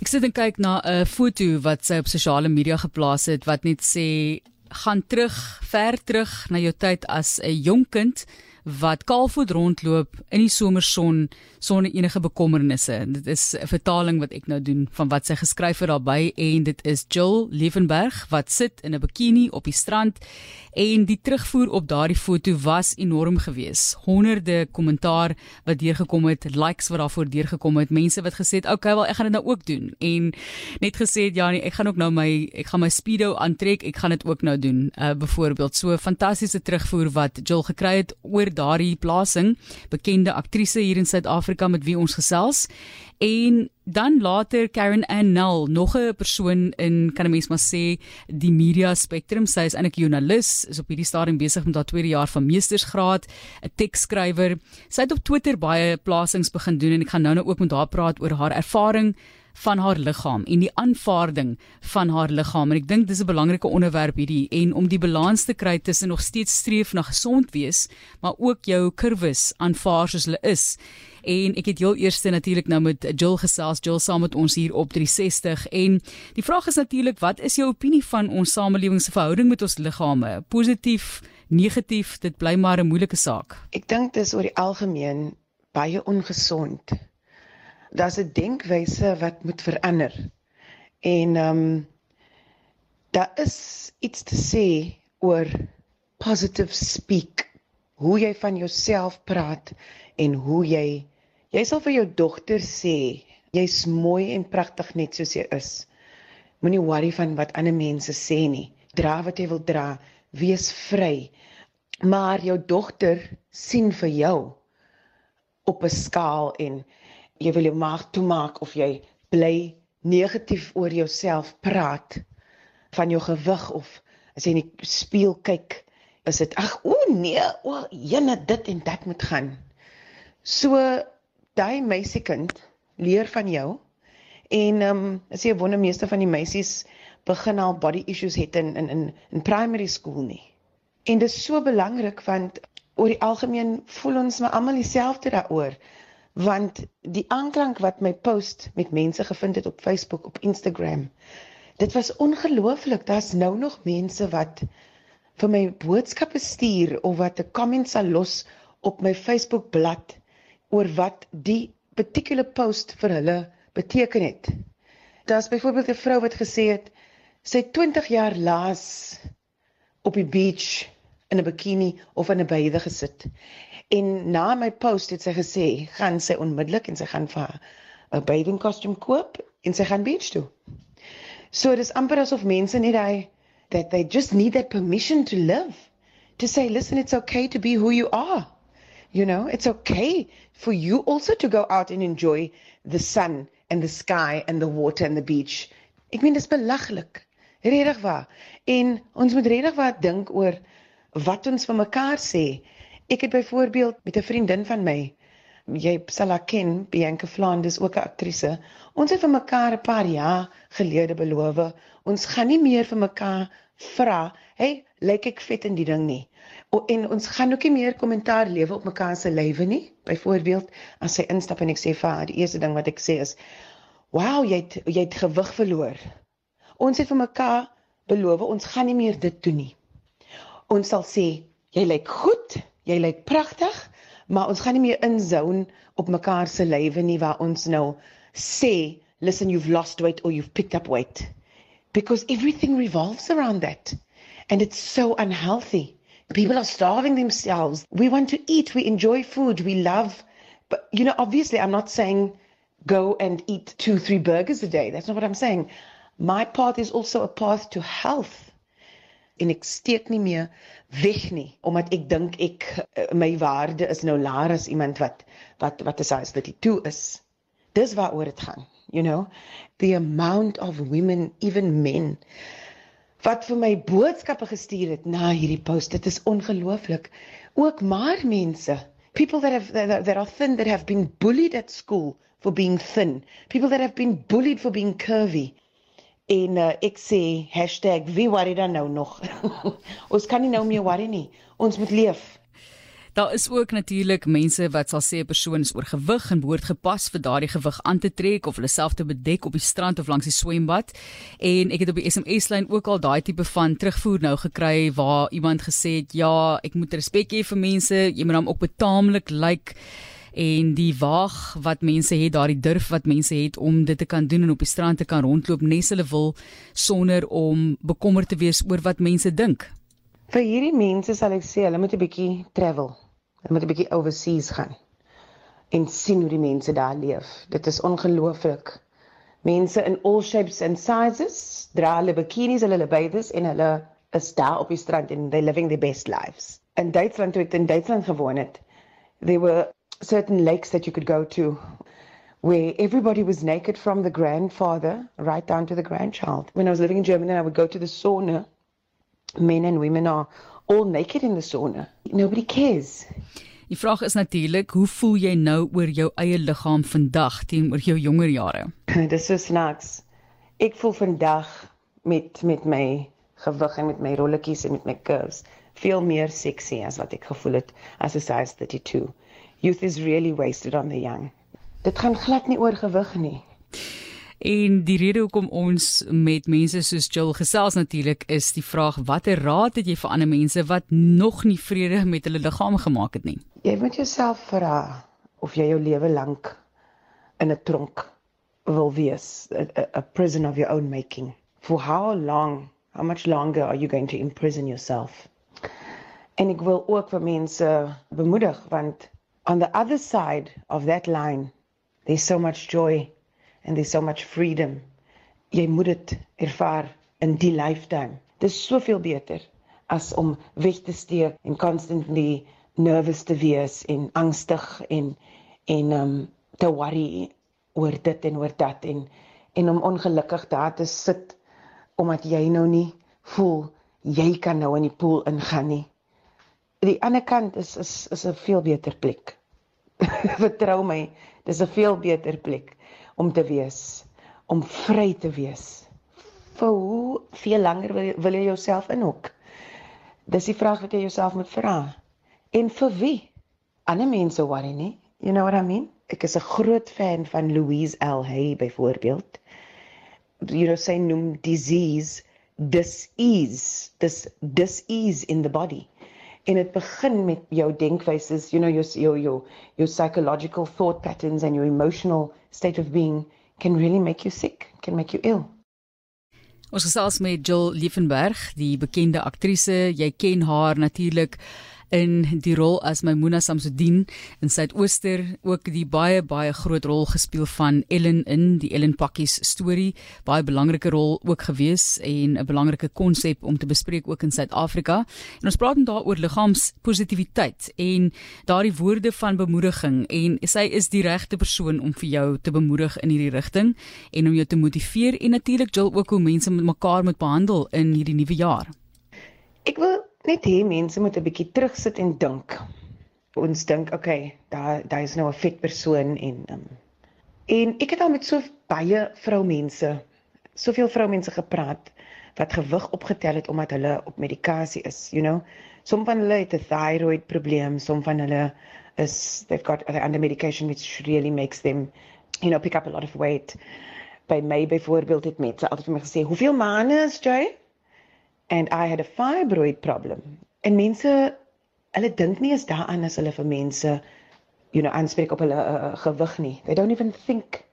Ek sit en kyk na 'n foto wat sy op sosiale media geplaas het wat net sê gaan terug, ver terug na jou tyd as 'n jonk kind wat kaalvoet rondloop in die somerson sonder enige bekommernisse. Dit is 'n vertaling wat ek nou doen van wat sy geskryf het daarbey en dit is Jill Levenberg wat sit in 'n bikini op die strand en die terugvoer op daardie foto was enorm geweest. Honderde kommentaar wat deurgekom het, likes wat daarvoor deurgekom het, mense wat gesê het, "Oké, okay, wel ek gaan dit nou ook doen." En net gesê het, "Ja, nee, ek gaan ook nou my ek gaan my speedo aantrek, ek gaan dit ook nou doen." Uh byvoorbeeld so 'n fantastiese terugvoer wat Jill gekry het oor daardie plasing, bekende aktrise hier in Suid-Afrika met wie ons gesels. En dan later Karen Annell, nog 'n persoon in kan 'n mens maar sê die media spectrum. Sy is eintlik 'n joernalis, is op hierdie stadium besig met haar tweede jaar van meestersgraad, 'n teksskrywer. Sy het op Twitter baie plasings begin doen en ek gaan nou-nou ook met haar praat oor haar ervaring van haar liggaam en die aanvaarding van haar liggaam en ek dink dis 'n belangrike onderwerp hierdie en om die balans te kry tussen nog steeds streef na gesond wees maar ook jou kurwes aanvaar soos hulle is. En ek het heel eers natuurlik nou met Jill gesels Jill saam met ons hier op 360 en die vraag is natuurlik wat is jou opinie van ons samelewing se verhouding met ons liggame positief negatief dit bly maar 'n moeilike saak. Ek dink dis oor die algemeen baie ongesond daar's 'n denkwyse wat moet verander. En ehm um, daar is iets te sê oor positive speak. Hoe jy van jouself praat en hoe jy jy sal vir jou dogter sê jy's mooi en pragtig net soos jy is. Moenie worry van wat ander mense sê nie. Dra wat jy wil dra, wees vry. Maar jou dogter sien vir jou op 'n skaal en jy wil jou maag toemaak of jy bly negatief oor jouself praat van jou gewig of as jy in die spieël kyk is dit ag o nee o jene dit en dat moet gaan. So daai meisiekind leer van jou en ehm um, as jy 'n wondermeester van die meisies begin al body issues het in in in in primary school nie. En dit is so belangrik want oor die algemeen voel ons maar almal dieselfde daaroor want die aanklank wat my post met mense gevind het op Facebook op Instagram dit was ongelooflik. Daar's nou nog mense wat vir my boodskappe stuur of wat 'n comment sal los op my Facebook bladsy oor wat die particular post vir hulle beteken het. Daar's byvoorbeeld 'n vrou wat gesê het sy 20 jaar laas op die beach in 'n bikini of in 'n baie gesit En na my post het sy gesê, gaan sy onmiddellik en sy gaan vir 'n bathing costume koop en sy gaan beach toe. So dis amper asof mense net hy that they just need that permission to live. To say, listen, it's okay to be who you are. You know, it's okay for you also to go out and enjoy the sun and the sky and the water and the beach. Ek meen dis belaglik. Regtig waar. En ons moet regtig waar dink oor wat ons vir mekaar sê. Ek het byvoorbeeld met 'n vriendin van my, jy sal haar ken, Bianca Flanders, ook 'n aktrise. Ons het vir mekaar 'n paar jaar gelede beloof, ons gaan nie meer vir mekaar vra, "Hey, lyk ek vet in die ding nie?" O, en ons gaan ook nie meer kommentaar lewe op mekaar se lywe nie. Byvoorbeeld, as sy instap en ek sê vir haar, die eerste ding wat ek sê is, "Wow, jy het jy het gewig verloor." Ons het vir mekaar beloof, ons gaan nie meer dit doen nie. Ons sal sê, "Jy lyk goed." Jy lyk pragtig, maar ons gaan nie meer inzone op mekaar se lywe nie waar ons nou sê, listen you've lost weight or you've picked up weight. Because everything revolves around that. And it's so unhealthy. People are starving themselves. We want to eat, we enjoy food, we love but you know obviously I'm not saying go and eat 2 3 burgers a day. That's not what I'm saying. My path is also a path to health en ek steek nie meer weg nie omdat ek dink ek eh, my waarde is nou laer as iemand wat wat wat is as dit toe is. Dis waaroor dit gaan you know? The amount of women even men wat vir my boodskappe gestuur het na hierdie post dit is ongelooflik. Ook maar mense people that have that, that are thin that have been bullied at school for being thin. People that have been bullied for being curvy En uh, ek sê #wie worry dan nou nog. ons kan nie nou meer worry nie. Ons moet leef. Daar is ook natuurlik mense wat sal sê 'n persoon is oorgewig en behoort gepas vir daardie gewig aan te trek of hulle self te bedek op die strand of langs die swembad. En ek het op die SMS-lyn ook al daai tipe van terugvoer nou gekry waar iemand gesê het ja, ek moet respek hê vir mense, jy moet hom ook betaamlik lyk like, en die waag wat mense het, daardie durf wat mense het om dit te kan doen en op die strand te kan rondloop nes hulle wil sonder om bekommerd te wees oor wat mense dink. Vir hierdie mense sal ek sê hulle moet 'n bietjie travel. Hulle moet 'n bietjie overseas gaan en sien hoe die mense daar leef. Dit is ongelooflik. Mense in all shapes and sizes dra hulle bikinis, hulle bathers en hulle is daar op die strand and they living their best lives. In Duitsland toe ek in Duitsland gewoon het, there were certain lakes that you could go to where everybody was naked from the grandfather right down to the grandchild. When I was living in Germany, I would go to the sauna men and women are all naked in the sauna. Nobody cares. Die vraag is natuurlik, hoe voel jy nou oor jou eie liggaam vandag teenoor jou jonger jare? Dis so snaaks. Ek voel vandag met met my gewig en met my rolletjies en met my curves veel meer sexy as wat ek gevoel het as 'n size 32. Youth is really wasted on the young. Dit gaan glad nie oor gewig nie. En die rede hoekom ons met mense soos Jill gesels natuurlik is die vraag watter raad het jy vir ander mense wat nog nie vrede met hulle liggaam gemaak het nie? Jy moet jouself vra of jy jou lewe lank in 'n tronk wil wees, a, a, a prison of your own making. For how long, how much longer are you going to imprison yourself? En ek wil ook vir mense bemoedig want on the other side of that line there's so much joy and there's so much freedom. Jy moet dit ervaar in die lifetime. Dis soveel beter as om weg te steek en constantly nervous te wees en angstig en en um te worry oor dit en oor dat en en om ongelukkig daar te sit omdat jy nou nie voel jy kan nou in die pool ingaan nie. Die ander kant is is is 'n veel beter plek. Vertrou my, dis 'n veel beter plek om te wees, om vry te wees. Vir hoe veel langer wil wil jy jouself inhok? Dis die vraag wat jy jouself moet vra. En vir wie? Ander mense worry nie. You know what I mean? Ek is 'n groot fan van Louise L. Hay byvoorbeeld. You know say noem disease dis-ease, dis dis-ease in the body en dit begin met jou denkwyses you know your your your your psychological thought patterns and your emotional state of being can really make you sick can make you ill. Ons gesels met Jill Liefenberg die bekende aktrise. Jy ken haar natuurlik in die rol as Maimuna Samsudin in Suidooster ook die baie baie groot rol gespeel van Ellen in die Ellen Pakkies storie baie belangrike rol ook gewees en 'n belangrike konsep om te bespreek ook in Suid-Afrika. En ons praat daaroor liggaamspositiwiteit en daardie woorde van bemoediging en sy is die regte persoon om vir jou te bemoedig in hierdie rigting en om jou te motiveer en natuurlik Jill ook hoe mense met mekaar moet behandel in hierdie nuwe jaar. Ek wil net hê mense moet 'n bietjie terugsit en dink. Ons dink, okay, daar daar is nou 'n vet persoon en um, en ek het al met so baie vroumense, soveel vroumense gepraat wat gewig opgetel het omdat hulle op medikasie is, you know. Som van hulle het 'n thyroid probleem, som van hulle is they've got other under medication which really makes them you know pick up a lot of weight. By my byvoorbeeld het mense altyd vir my gesê, "Hoeveel maande is jy?" And I had a fibroid problem. En mense hulle dink nie eens daaraan as hulle vir mense you know aanspreek op hulle uh, gewig nie. They don't even think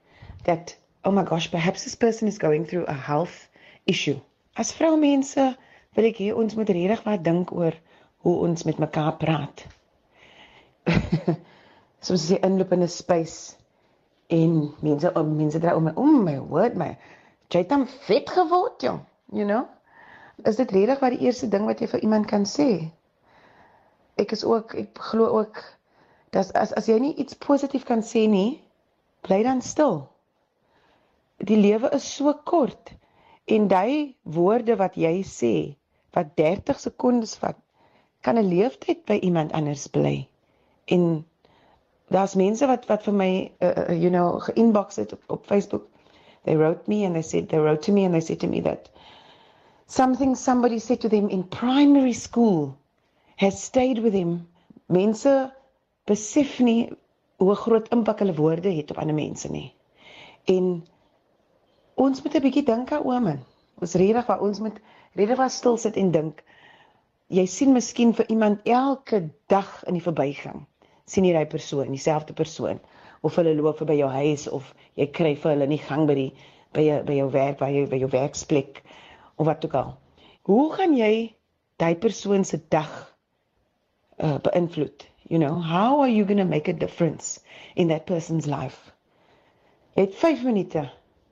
that oh my gosh, perhaps this person is going through a health issue. As vroumense wil ek hê ons moet regtig wat dink oor hoe ons met mekaar praat. Soos jy inloop in 'n space en mense mense dra om my om my word my jy het dan vet geword jong, you know? Is dit regtig wat die eerste ding wat jy vir iemand kan sê? Ek is ook ek glo ook dat as as jy nie iets positief kan sê nie, bly dan stil. Die lewe is so kort en daai woorde wat jy sê wat 30 sekondes vat, kan 'n leeftyd by iemand anders bly. En daar's mense wat wat vir my uh, you know ge-inbox het op, op Facebook. They wrote me and they said they wrote to me and they said to me that something somebody said to them in primary school has stayed with him mense besef nie hoe groot impak hulle woorde het op ander mense nie. En ons moet 'n bietjie dink daaroor man. Ons redig waar ons moet redig waar stil sit en dink. Jy sien miskien vir iemand elke dag in die verbygang. sien jy daai persoon, dieselfde persoon of hulle loop by jou huis of jy kry vir hulle nie gang by die by jou by jou werk by jou by jou werksplek of wat ook al. Hoe gaan jy daai persoon se dag uh, beïnvloed? You know, how are you going to make a difference in that person's life? Het 5 minute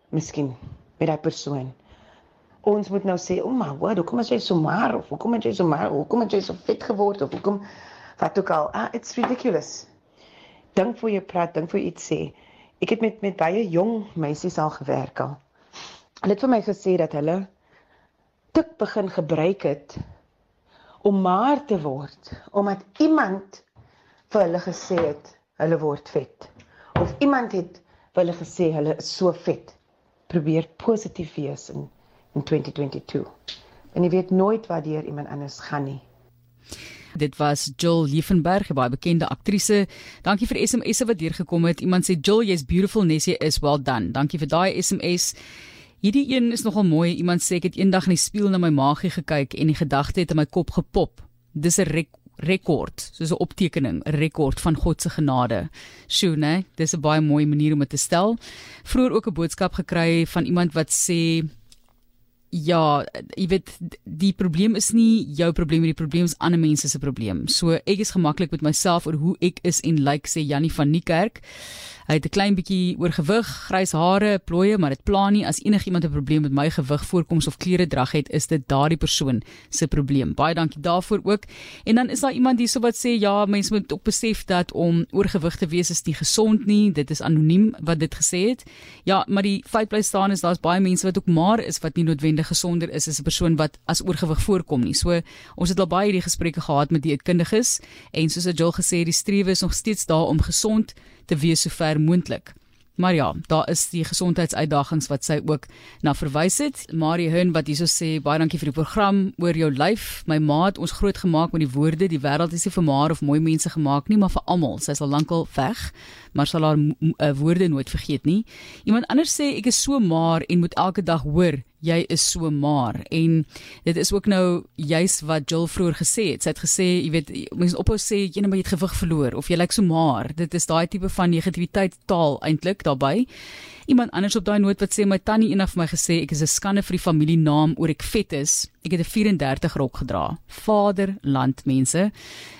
miskien met daai persoon. Ons moet nou sê, "O oh my word, hoekom is jy so maar of hoekom het jy so maar? Hoekom het jy so vet geword of hoekom wat ook al? Ah, it's ridiculous." Dink voor jy praat, dink voor jy iets sê. Ek het met met baie jong meisies al gewerk al. Hulle het vir my gesê dat hulle tik begin gebruik het om maar te word omdat iemand vir hulle gesê het hulle word vet of iemand het vir hulle gesê hulle is so vet probeer positief wees in in 2022 en jy weet nooit waar deur iemand anders gaan nie Dit was Jill Liefenberg, 'n baie bekende aktrise. Dankie vir SMS'e wat deurgekom het. Iemand sê Jill, jy's beautiful, Nessie is well done. Dankie vir daai SMS. Hierdie een is nogal mooi. Iemand sê ek het eendag in die spieël na my maagie gekyk en die gedagte het in my kop gepop. Dis 'n rek rekord, soos 'n optekening, 'n rekord van God se genade. Sjoe, né? Dis 'n baie mooi manier om dit te stel. Vroeger ook 'n boodskap gekry van iemand wat sê Ja, jy weet die probleem is nie jou probleem nie, die probleem is ander mense se probleem. So ek is gemaklik met myself oor hoe ek is en lyk like, sê Jannie van Niekerk. Hy het 'n klein bietjie oorgewig, grys hare, plooie, maar dit pla nie as enigiemand 'n probleem met my gewig voorkoms of klere drag het, is dit daardie persoon se probleem. Baie dankie daarvoor ook. En dan is daar iemand hierso wat sê ja, mense moet ook besef dat om oorgewig te wees is nie gesond nie. Dit is anoniem wat dit gesê het. Ja, maar die feit bly staan is daar's baie mense wat ook maar is wat nie noodwendig gesonder is as 'n persoon wat as oorgewig voorkom nie. So ons het al baie hierdie gesprekke gehad met dieetkundiges en soos Joel gesê het, die strewe is nog steeds daar om gesond te wees so ver moontlik. Maar ja, daar is die gesondheidsuitdagings wat sy ook na verwys het. Marie Hun wat hierso sê baie dankie vir die program oor jou lyf. My ma het ons groot gemaak met die woorde die wêreld is nie vir maar of mooi mense gemaak nie, maar vir almal. Sy is al lankal weg, maar sal haar uh, woorde nooit vergeet nie. Iemand anders sê ek is so maar en moet elke dag hoor jy is so maar en dit is ook nou juis wat Jill vroeër gesê het. Sy het gesê, jy weet, mense ophou sê jy net maar jy het gewig verloor of jy lyk so maar. Dit is daai tipe van negativiteit taal eintlik daarbey. Iemand anders op daai noot wat sê my tannie eendag vir my gesê ek is 'n skande vir die familienaam oor ek vet is. Ek het 'n 34 rok gedra. Vaderland mense.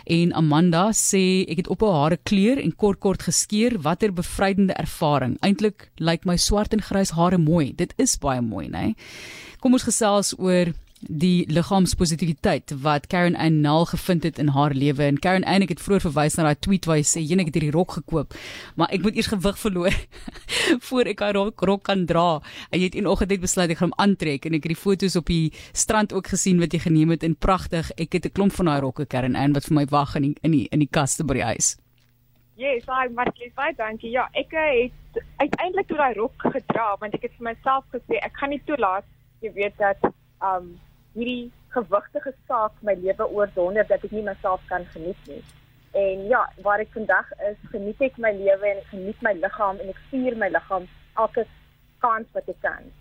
En Amanda sê ek het op haar hare kleur en kort kort geskeer. Watter bevrydende ervaring. Eintlik lyk my swart en grys hare mooi. Dit is baie mooi, né? Kom ons gesels oor die liggaamspositiwiteit wat Karen Annal gevind het in haar lewe. En Karen eintlik het vroeër verwys na daai tweet waar hy sê jy net hierdie rok gekoop? Maar ek moet eers gewig verloor voor ek daai rok, rok kan dra. En jy het eenoggend net besluit ek gaan hom aantrek en ek het die foto's op die strand ook gesien wat jy geneem het en pragtig ek het 'n klomp van daai rokke Karen Ann wat vir my wag in die, in die in die kaste by die huis. Yes, hi Markie, baie dankie. Ja, ek het uiteindelik toe daai rok gedra want ek het vir myself gesê ek gaan nie toelaat jy weet dat um hierdie gewigtige saak my lewe oor sonder dat ek nie myself kan geniet nie. En ja, waar ek vandag is, geniet ek my lewe en ek geniet my liggaam en ek vier my liggaam elke kans wat ek kan.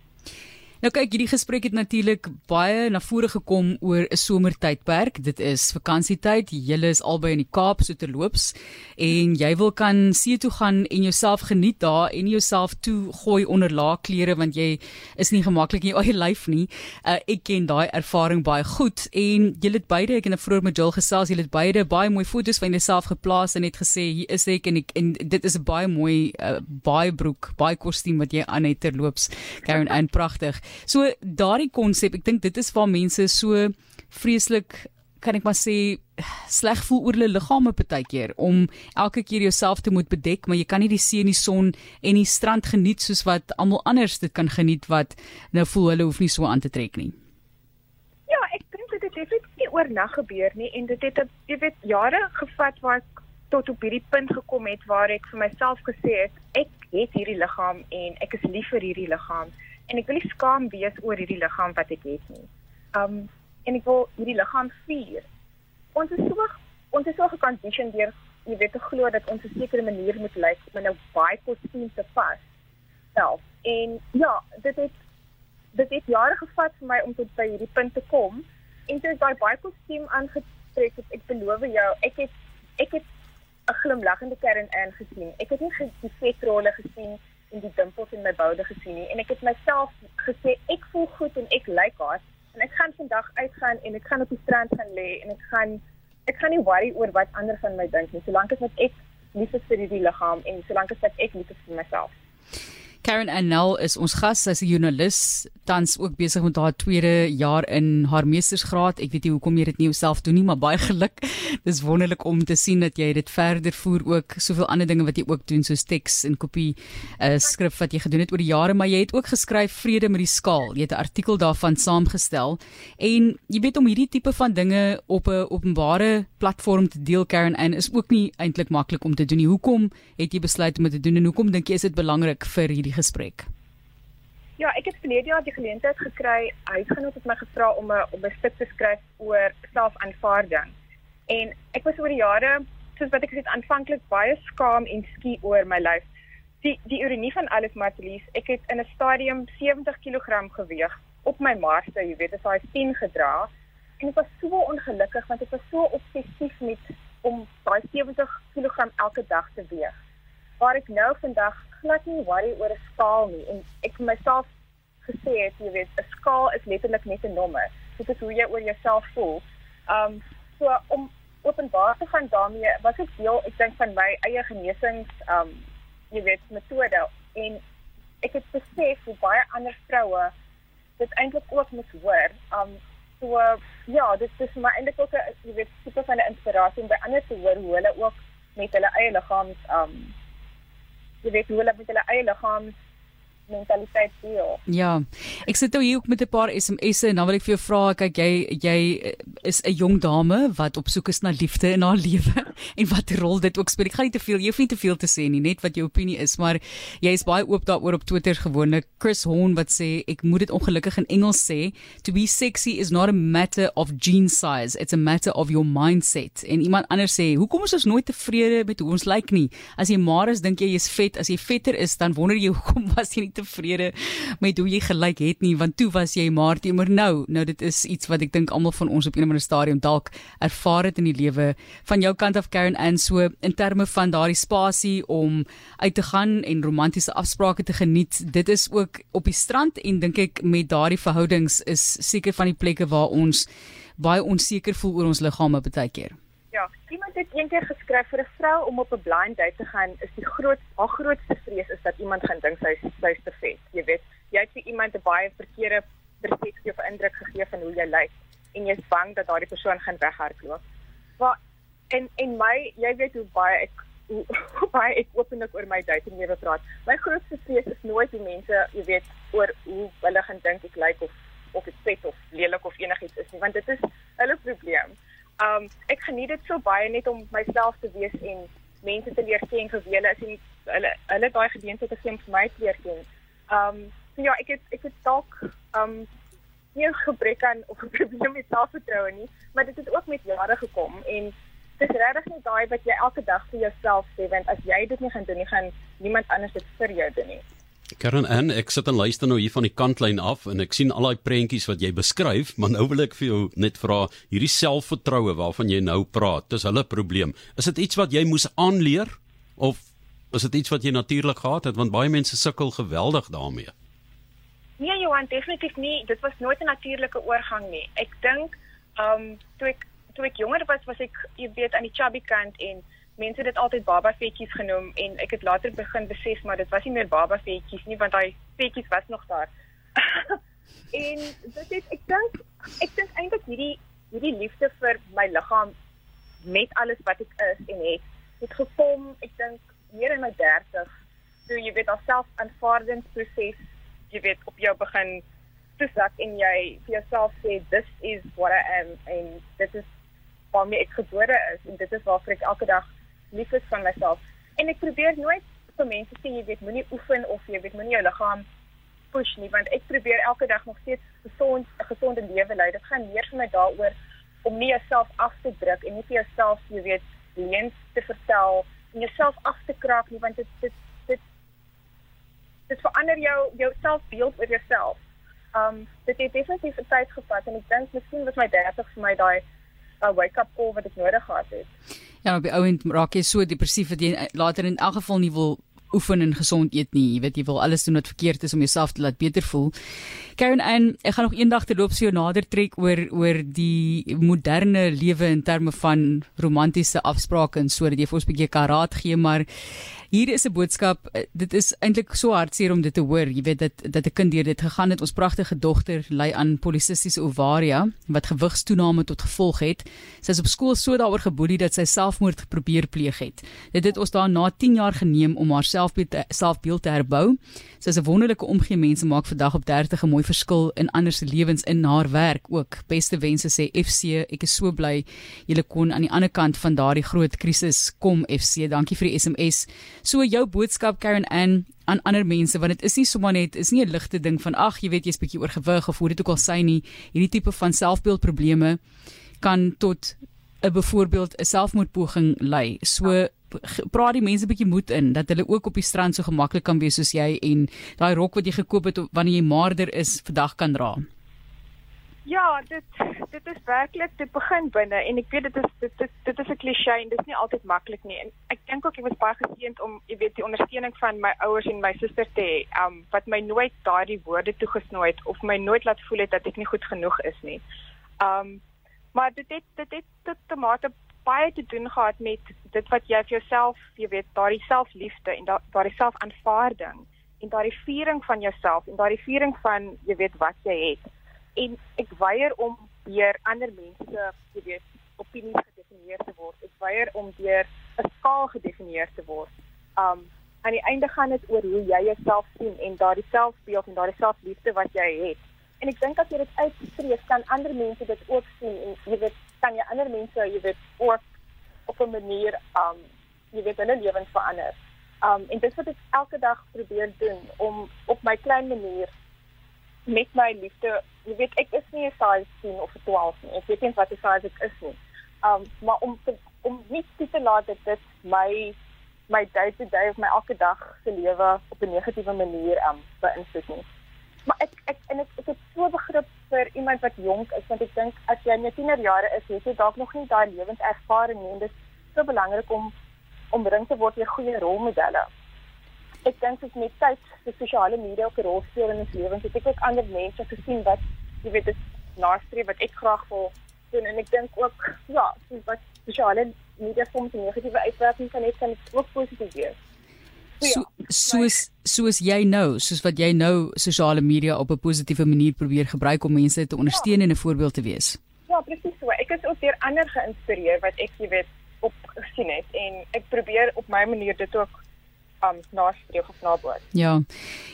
Nou kyk, hierdie gesprek het natuurlik baie na vore gekom oor 'n somertydperk. Dit is vakansietyd. Julle is albei in die Kaap so terloops en jy wil kan see toe gaan en jouself geniet daar en jouself toe gooi onder laag klere want jy is nie gemaklik in jou eie lyf nie. Uh, ek ken daai ervaring baie goed en julle het beide ek en 'n vroeër met Jill gesels, julle het beide baie mooi foto's van jouself geplaas en het gesê hier is ek en ek en dit is 'n baie mooi uh, baie broek, baie kostuum wat jy aan het terloops. Karen, en pragtig. So daardie konsep, ek dink dit is waar mense so vreeslik kan ek maar sê sleg voel oor hulle liggame partykeer om elke keer jouself te moet bedek, maar jy kan nie die see en die son en die strand geniet soos wat almal anders dit kan geniet wat nou voel hulle hoef nie so aan te trek nie. Ja, ek dink dit het effektief nie oornag gebeur nie en dit het jy weet jare gevat waar ek tot op hierdie punt gekom het waar ek vir myself gesê het ek het hierdie liggaam en ek is lief vir hierdie liggaam en ek wil nie skaam wees oor hierdie liggaam wat ek het nie. Um en ek wil hierdie liggaam vier. Ons is so ons is so gekondisioneer deur jy weet te glo dat ons 'n sekere manier moet lyk om in 'n baie kostuum te pas. Self. En ja, dit het dit het jare gevat vir my om tot by hierdie punt te kom. En toe ek daai baie kostuum aangetrek het, ek beloof jou, ek het ek het 'n glimlaggende kern aangesien. Ek het nie die vetrolle gesien en die dimpels in my boude gesien nie. En ek het myself gesê ek voel goed en ek lyk like en ek gaan vandag uitgaan en ek gaan op die strand gaan lê en ek gaan ek gaan nie worry oor wat ander van my dink nie, solank as ek lief is vir die liggaam en solank as ek lief is vir myself. Karen Annel is ons gas, sy's 'n joernalis, tans ook besig met haar tweede jaar in haar meestersgraad. Ek weet nie hoekom jy dit nie jouself doen nie, maar baie geluk. Dis wonderlik om te sien dat jy dit verder voer ook. Soveel ander dinge wat jy ook doen soos teks en kopie uh, skrif wat jy gedoen het oor die jare, maar jy het ook geskryf Vrede met die skaal. Jy het 'n artikel daarvan saamgestel en jy weet om hierdie tipe van dinge op 'n openbare platform te deel Karen en is ook nie eintlik maklik om te doen nie. Hoekom het jy besluit om dit te doen en hoekom dink jy is dit belangrik vir hierdie gesprek? Ja, ek het verlede jaar die geleentheid gekry. Huisgenoot het my gevra om 'n om 'n stuk te skryf oor selfaanvaarding. En ek was oor die jare, soos wat ek gesê het, aanvanklik baie skaam en skie oor my lyf. Die die ironie van alles, Martelies, ek het in 'n stadium 70 kg geweeg op my marste, jy weet, as hy 10 gedra. En ek was so ongelukkig want ek was so obsessief met om daai 70 kg elke dag te weeg. Waar ek nou vandag glad nie worry oor 'n skaal nie. En ek vir myself gesê het jy weet 'n skaal is letterlik net 'n nommer. Dit is hoe jy oor jouself voel. Um so om openbaar te gaan daarmee was ek deel ek dink van my eie genesings um jy weet metode. En ek het besef hoe baie ander vroue dit eintlik ook moet hoor. Um so uh, ja dit is my eintlik ook 'n jy weet super van 'n inspirasie om by ander te hoor hoe hulle ook met hulle eie liggaams um jy weet hoe hulle met hulle eie liggaams mentaliteit deel. Ja. Ek sit nou hier ook met 'n paar SMS'e en dan wil ek vir jou vra, kyk jy jy is 'n jong dame wat op soek is na liefde in haar lewe en wat rol dit ook speel. Ek gaan nie te veel, jy hoef nie te veel te sê nie, net wat jou opinie is, maar jy is baie oop daaroor op Twitter gewoonlik. Chris Horn wat sê ek moet dit ongelukkig in Engels sê, to be sexy is not a matter of gene size, it's a matter of your mindset. En iemand anders sê, hoekom is ons nooit tevrede met hoe ons lyk nie? As jy maar is dink jy jy's vet, as jy vetter is dan wonder jy hoekom was jy nie tevrede met hoe jy gelyk het nie want toe was jy maar teenoor nou. Nou dit is iets wat ek dink almal van ons op 'n of ander stadium dalk ervaar het in die lewe. Van jou kant af Karen en so in terme van daardie spasie om uit te gaan en romantiese afsprake te geniet dit is ook op die strand en dink ek met daardie verhoudings is seker van die plekke waar ons baie onseker voel oor ons liggame baie keer Ja, iemand het eendag geskryf vir 'n vrou om op 'n blind date te gaan, is die groot haar grootste vrees is dat iemand gaan dink sy is te vet. Jy weet, jy het vir iemand 'n baie verkeerde persepsie of indruk gegee van hoe jy lyk en jy's bang dat daardie persoon gaan weghardloop. Maar en en my, jy weet hoe baie ek hoe baie ek openlik oor my dating lewe praat. My grootste vrees is nooit die mense, jy weet, oor hoe hulle gaan dink ek lyk of of ek vet of lelik of enigiets is nie, want dit is hulle probleem. Um ek geniet dit so baie net om myself te wees en mense te leer ken vir wie hulle is en hulle hulle daai gedeelte te sien vir my te leer ken. Um so ja, ek het ek het dalk um nie gebrek aan of 'n probleem met selfvertroue nie, maar dit het ook met jare gekom en dit is regtig net daai wat jy elke dag vir jouself sê want as jy dit nie gaan doen nie, gaan niemand anders dit vir jou doen nie. Karen en ek sit en luister nou hier van die kantlyn af en ek sien al daai prentjies wat jy beskryf, maar nou wil ek vir jou net vra, hierdie selfvertroue waarvan jy nou praat, dis hulle probleem. Is dit iets wat jy moes aanleer of is dit iets wat jy natuurlik gehad het want baie mense sukkel geweldig daarmee? Nee, Johan, definitief nie. Dit was nooit 'n natuurlike oorgang nie. Ek dink, ehm, um, toe ek toe ek jonger was, was ek jy weet aan die chubby kant en mense dit altyd baba vetjies genoem en ek het later begin besef maar dit was nie meer baba vetjies nie want daai vetjies was nog daar. en dit is ek dink ek dink eintlik hierdie hierdie liefde vir my liggaam met alles wat ek is en het het gekom ek dink meer in my 30 toe jy weet alself aanvaardingsproses jy weet op jou begin toesak en jy vir jouself sê this is what I am en dit is waarmee ek gebore is en dit is waarvoor ek elke dag lief is van myself. En ek probeer nooit vir mense sê jy weet moenie oefen of jy weet moenie jou liggaam push nie want ek probeer elke dag nog steeds gesond 'n gesonde lewe lei. Dit gaan meer vir my daaroor om nie jouself af te druk en nie vir jouself, jy weet, leuns te vertel en jouself af te kraak nie want dit dit dit dit verander jou jou selfbeeld oor jouself. Um dit het definitief tyd gevat en ek dink miskien was my 30 vir my daai 'n uh, wake-up call wat ek nodig gehad het. Ja, op die ouend raak jy so depressief dat jy later in elk geval nie wil oefen en gesond eet nie. Jy weet jy wil alles doen wat verkeerd is om jouself te laat beter voel. Karen en ek gaan nog eendag te loop so nader trek oor oor die moderne lewe in terme van romantiese afsprake en sodat jy vir ons 'n bietjie kan raad gee, maar Hier is 'n boodskap. Eh, dit is eintlik so hartseer om dit te hoor. Jy weet dat dat 'n kind deur dit gegaan het. Ons pragtige dogter ly aan polisistiese ovaria wat gewigstoename tot gevolg het. Sy is op skool so daaroor geboelie dat sy selfmoord probeer pleeg het. Dit het ons daarna 10 jaar geneem om haar selfbeeld selfbeeld te herbou. Sy is 'n wonderlike omgee mense maak vandag op 30 'n mooi verskil in ander se lewens in haar werk ook. Beste wense sê FC. Ek is so bly julle kon aan die ander kant van daardie groot krisis kom FC. Dankie vir die SMS. So jou boodskap Karen Ann aan ander mense want dit is nie sommer net is nie 'n ligte ding van ag jy weet jy's bietjie oorgewig of hoe dit ook al sy nie hierdie tipe van selfbeeldprobleme kan tot 'n byvoorbeeld 'n selfmoordpoging lei. So praat die mense bietjie moed in dat hulle ook op die strand so gemaklik kan wees soos jy en daai rok wat jy gekoop het wanneer jy maarder is vandag kan dra. Ja, dit dit is werklik dit begin binne en ek weet dit is dit dit, dit is 'n klise en dit is nie altyd maklik nie. En ek dink ook ek was baie geseënd om jy weet die ondersteuning van my ouers en my susters te hê, um wat my nooit daardie woorde toegesnooi het of my nooit laat voel het dat ek nie goed genoeg is nie. Um maar dit het dit het tot te mate baie te doen gehad met dit wat jy vir jouself, jy weet, daardie selfliefde en daardie selfaanvaarding en daardie viering van jouself en daardie viering van jy weet wat jy het en ek weier om deur ander mense te weet opinies gedefinieer te word. Ek weier om deur 'n skaal gedefinieer te word. Um aan die einde gaan dit oor hoe jy jouself sien en daardie selfbeeld en daardie selfliefde wat jy het. En ek dink as jy dit uitspreek, kan ander mense dit ook sien en jy weet, kan jy ander mense, jy weet, ook op 'n manier um jy weet hulle lewens verander. Um en dit wat ek elke dag probeer doen om op my klein manier met my liefde jy weet ek is nie 'n size 10 of 'n 12 nie. Ek weet nie wat 'n size ek is nie. Um maar om te, om nie te laat dat dit my my day to day of my elke dag se lewe op 'n negatiewe manier um beïnvloed nie. Maar ek ek en ek ek het so begrip vir iemand wat jonk is want ek dink as jy net tienerjare is, het jy dalk nog nie daai lewenservaring nie en dit is so belangrik om omring te word met goeie rolmodelle ek dink dit met tyd die sosiale media ook 'n rol speel in ons lewens. Ek het ook ander mense gesien wat jy weet dit nastreef wat ek graag wil doen en ek dink ook ja, wat sosiale media soms 'n negatiewe uitwerking kan hê kan dit ook positief wees. So soos soos jy nou, soos wat jy nou sosiale media op 'n positiewe manier probeer gebruik om mense te ondersteun ja. en 'n voorbeeld te wees. Ja, presies so. Ek is ook deur ander geïnspireer wat ek jy weet op gesien het en ek probeer op my manier dit ook um nastreef of naboot. Ja.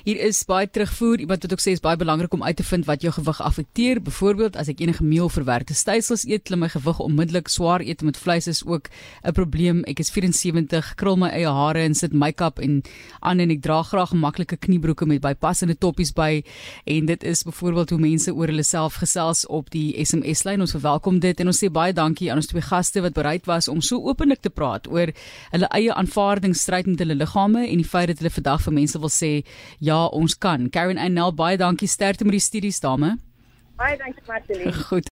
Hier is baie terugvoer. Iemand wat ook sê is baie belangrik om uit te vind wat jou gewig affekteer. Byvoorbeeld as ek enige meel verwerkte stysels eet, klim my gewig onmiddellik. Swaar eet met vleis is ook 'n probleem. Ek is 74, krul my eie hare en sit make-up en aan en ek dra graag maklike kniebroeke met bypassende toppies by en dit is byvoorbeeld hoe mense oor hulle self gesels op die SMS lyn. Ons verwelkom dit en ons sê baie dankie aan ons twee gaste wat bereid was om so openlik te praat oor hulle eie aanvaardingsstryd met hulle liggame en die feit dat hulle vandag vir mense wil sê ja, ons kan. Karen Annel, baie dankie sterkte met die studies dame. Baie dankie Martie. Goed.